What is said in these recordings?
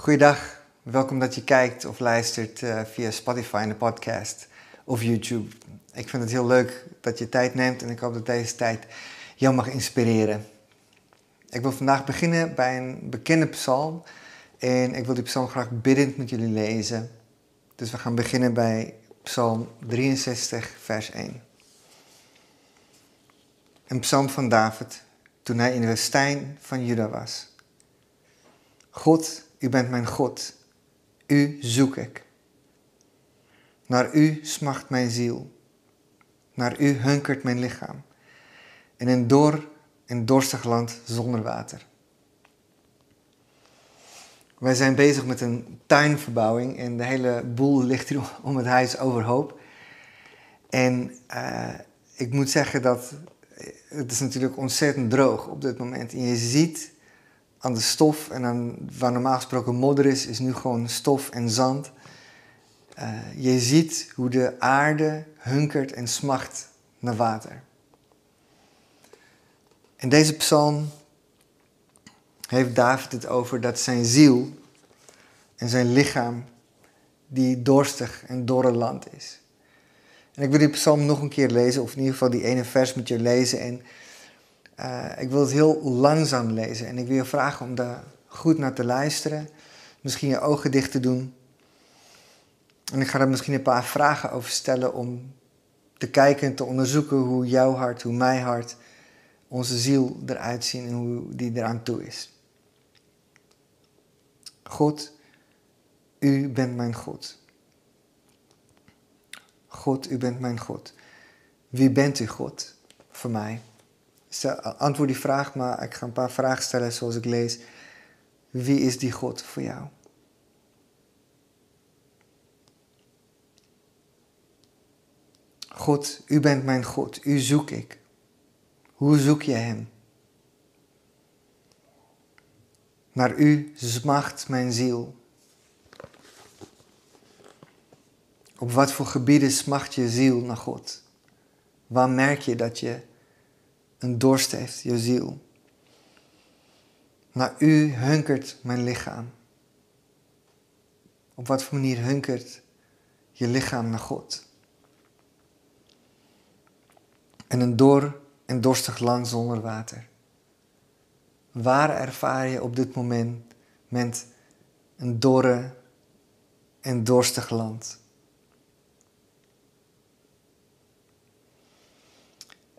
Goeiedag, welkom dat je kijkt of luistert uh, via Spotify en de podcast of YouTube. Ik vind het heel leuk dat je tijd neemt en ik hoop dat deze tijd jou mag inspireren. Ik wil vandaag beginnen bij een bekende psalm en ik wil die psalm graag biddend met jullie lezen. Dus we gaan beginnen bij Psalm 63, vers 1. Een psalm van David toen hij in de woestijn van Juda was. God, u bent mijn God, u zoek ik. Naar u smacht mijn ziel, naar u hunkert mijn lichaam. In een dor en dorstig land zonder water. Wij zijn bezig met een tuinverbouwing en de hele boel ligt hier om het huis overhoop. En uh, ik moet zeggen dat het is natuurlijk ontzettend droog op dit moment. En je ziet aan de stof en aan waar normaal gesproken modder is, is nu gewoon stof en zand. Uh, je ziet hoe de aarde hunkert en smacht naar water. In deze psalm heeft David het over dat zijn ziel en zijn lichaam die dorstig en dorre land is. En ik wil die psalm nog een keer lezen, of in ieder geval die ene vers met je lezen. En uh, ik wil het heel langzaam lezen. En ik wil je vragen om daar goed naar te luisteren. Misschien je ogen dicht te doen. En ik ga er misschien een paar vragen over stellen om te kijken en te onderzoeken hoe jouw hart, hoe mijn hart, onze ziel eruit zien en hoe die eraan toe is. God, u bent mijn God. God, u bent mijn God. Wie bent u, God, voor mij? Antwoord die vraag, maar ik ga een paar vragen stellen zoals ik lees. Wie is die God voor jou? God, u bent mijn God, u zoek ik. Hoe zoek je Hem? Naar u smacht mijn ziel. Op wat voor gebieden smacht je ziel naar God? Waar merk je dat je een dorst heeft, je ziel? Naar u hunkert mijn lichaam. Op wat voor manier hunkert je lichaam naar God? En een dor en dorstig land zonder water. Waar ervaar je op dit moment met een dorre en dorstig land?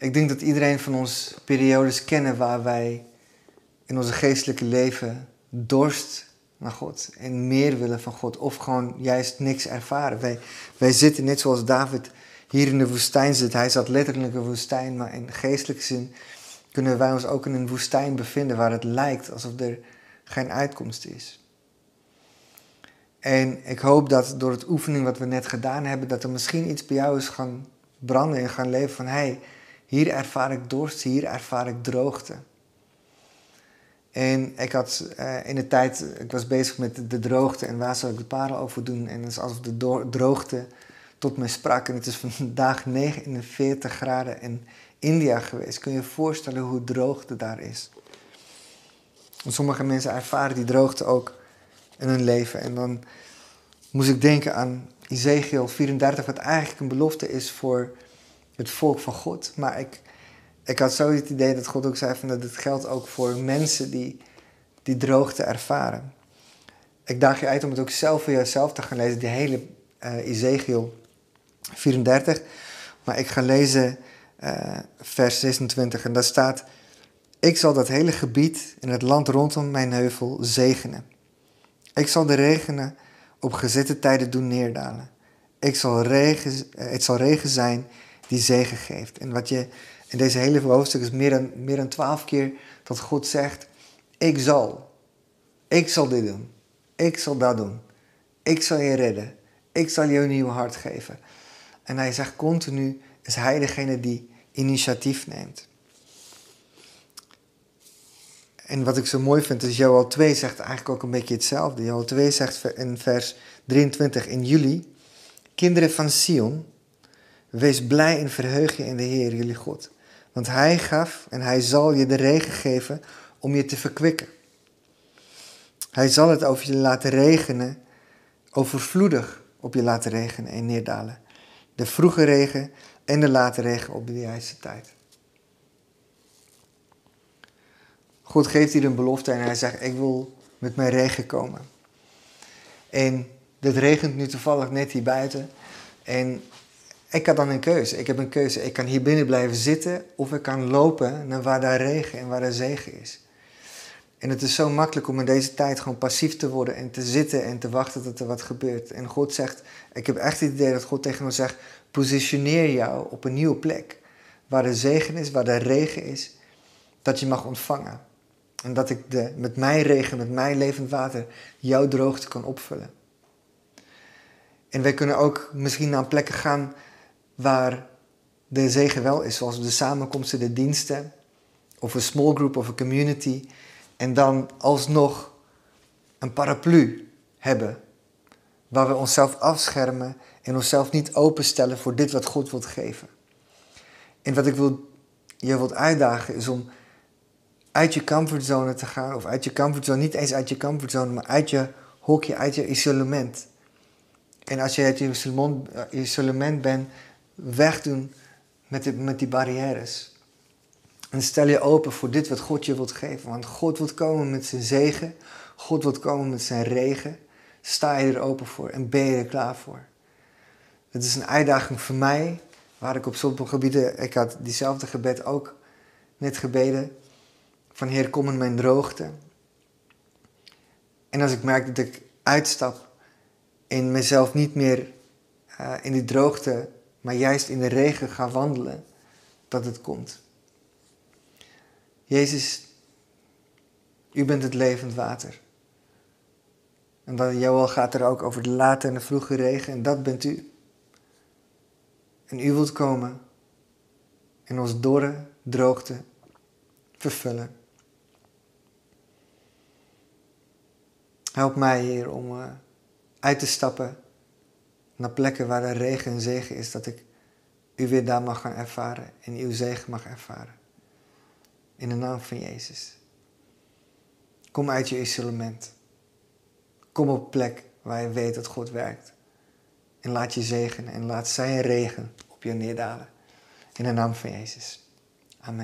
Ik denk dat iedereen van ons periodes kennen waar wij in onze geestelijke leven dorst naar God en meer willen van God of gewoon juist niks ervaren. Wij, wij zitten net zoals David hier in de woestijn zit. Hij zat letterlijk in een woestijn, maar in geestelijke zin kunnen wij ons ook in een woestijn bevinden waar het lijkt alsof er geen uitkomst is. En ik hoop dat door het oefening wat we net gedaan hebben, dat er misschien iets bij jou is gaan branden en gaan leven van hey, hier ervaar ik dorst, hier ervaar ik droogte. En ik had uh, in de tijd, ik was bezig met de droogte en waar zou ik de parel over doen. En het is alsof de droogte tot mij sprak. En het is vandaag 49 graden in India geweest. Kun je je voorstellen hoe droogte daar is? En sommige mensen ervaren die droogte ook in hun leven. En dan moest ik denken aan Ezekiel 34, wat eigenlijk een belofte is voor het volk van God. Maar ik, ik had zo het idee dat God ook zei van dat het geldt ook voor mensen die, die droogte ervaren. Ik daag je uit om het ook zelf voor jezelf te gaan lezen, die hele uh, Ezekiel 34. Maar ik ga lezen uh, vers 26 en daar staat... Ik zal dat hele gebied en het land rondom mijn heuvel zegenen. Ik zal de regenen op gezette tijden doen neerdalen. Ik zal regen, eh, het zal regen zijn die zegen geeft. En wat je in deze hele hoofdstuk is meer dan, meer dan twaalf keer dat God zegt: Ik zal. Ik zal dit doen. Ik zal dat doen. Ik zal je redden. Ik zal je een nieuw hart geven. En hij zegt continu: is hij degene die initiatief neemt. En wat ik zo mooi vind is, Joel 2 zegt eigenlijk ook een beetje hetzelfde. Joel 2 zegt in vers 23 in juli: Kinderen van Sion, Wees blij en verheug je in de Heer, jullie God. Want Hij gaf en Hij zal je de regen geven om je te verkwikken. Hij zal het over je laten regenen, overvloedig op je laten regenen en neerdalen. De vroege regen en de late regen op de juiste tijd. God geeft hier een belofte en hij zegt, ik wil met mijn regen komen. En het regent nu toevallig net hier buiten. En ik had dan een keuze. Ik heb een keuze. Ik kan hier binnen blijven zitten of ik kan lopen naar waar daar regen en waar daar zegen is. En het is zo makkelijk om in deze tijd gewoon passief te worden en te zitten en te wachten tot er wat gebeurt. En God zegt, ik heb echt het idee dat God tegen ons zegt, positioneer jou op een nieuwe plek. Waar de zegen is, waar de regen is, dat je mag ontvangen. En dat ik de, met mijn regen, met mijn levend water, jouw droogte kan opvullen. En wij kunnen ook misschien naar plekken gaan waar de zegen wel is, zoals de samenkomsten, de diensten, of een small group of een community. En dan alsnog een paraplu hebben, waar we onszelf afschermen en onszelf niet openstellen voor dit wat God wilt geven. En wat ik wil, je wilt uitdagen is om uit je comfortzone te gaan, of uit je comfortzone, niet eens uit je comfortzone, maar uit je hokje, uit je isolement. En als je uit je isolement bent, wegdoen met met die barrières. En stel je open voor dit wat God je wilt geven. Want God wilt komen met zijn zegen. God wilt komen met zijn regen. Sta je er open voor en ben je er klaar voor. Het is een uitdaging voor mij, waar ik op sommige gebieden, ik had diezelfde gebed ook net gebeden. Van Heer, kom in mijn droogte. En als ik merk dat ik uitstap en mezelf niet meer uh, in die droogte maar juist in de regen ga wandelen, dat het komt. Jezus, u bent het levend water. En dat Joel gaat er ook over de late en de vroege regen, en dat bent u. En u wilt komen en ons dorre droogte vervullen. Help mij, Heer, om uh, uit te stappen naar plekken waar er regen en zegen is, dat ik u weer daar mag gaan ervaren en uw zegen mag ervaren. In de naam van Jezus. Kom uit je isolement. Kom op plek waar je weet dat God werkt. En laat je zegenen en laat zijn regen op je neerdalen. In de naam van Jezus. Amen.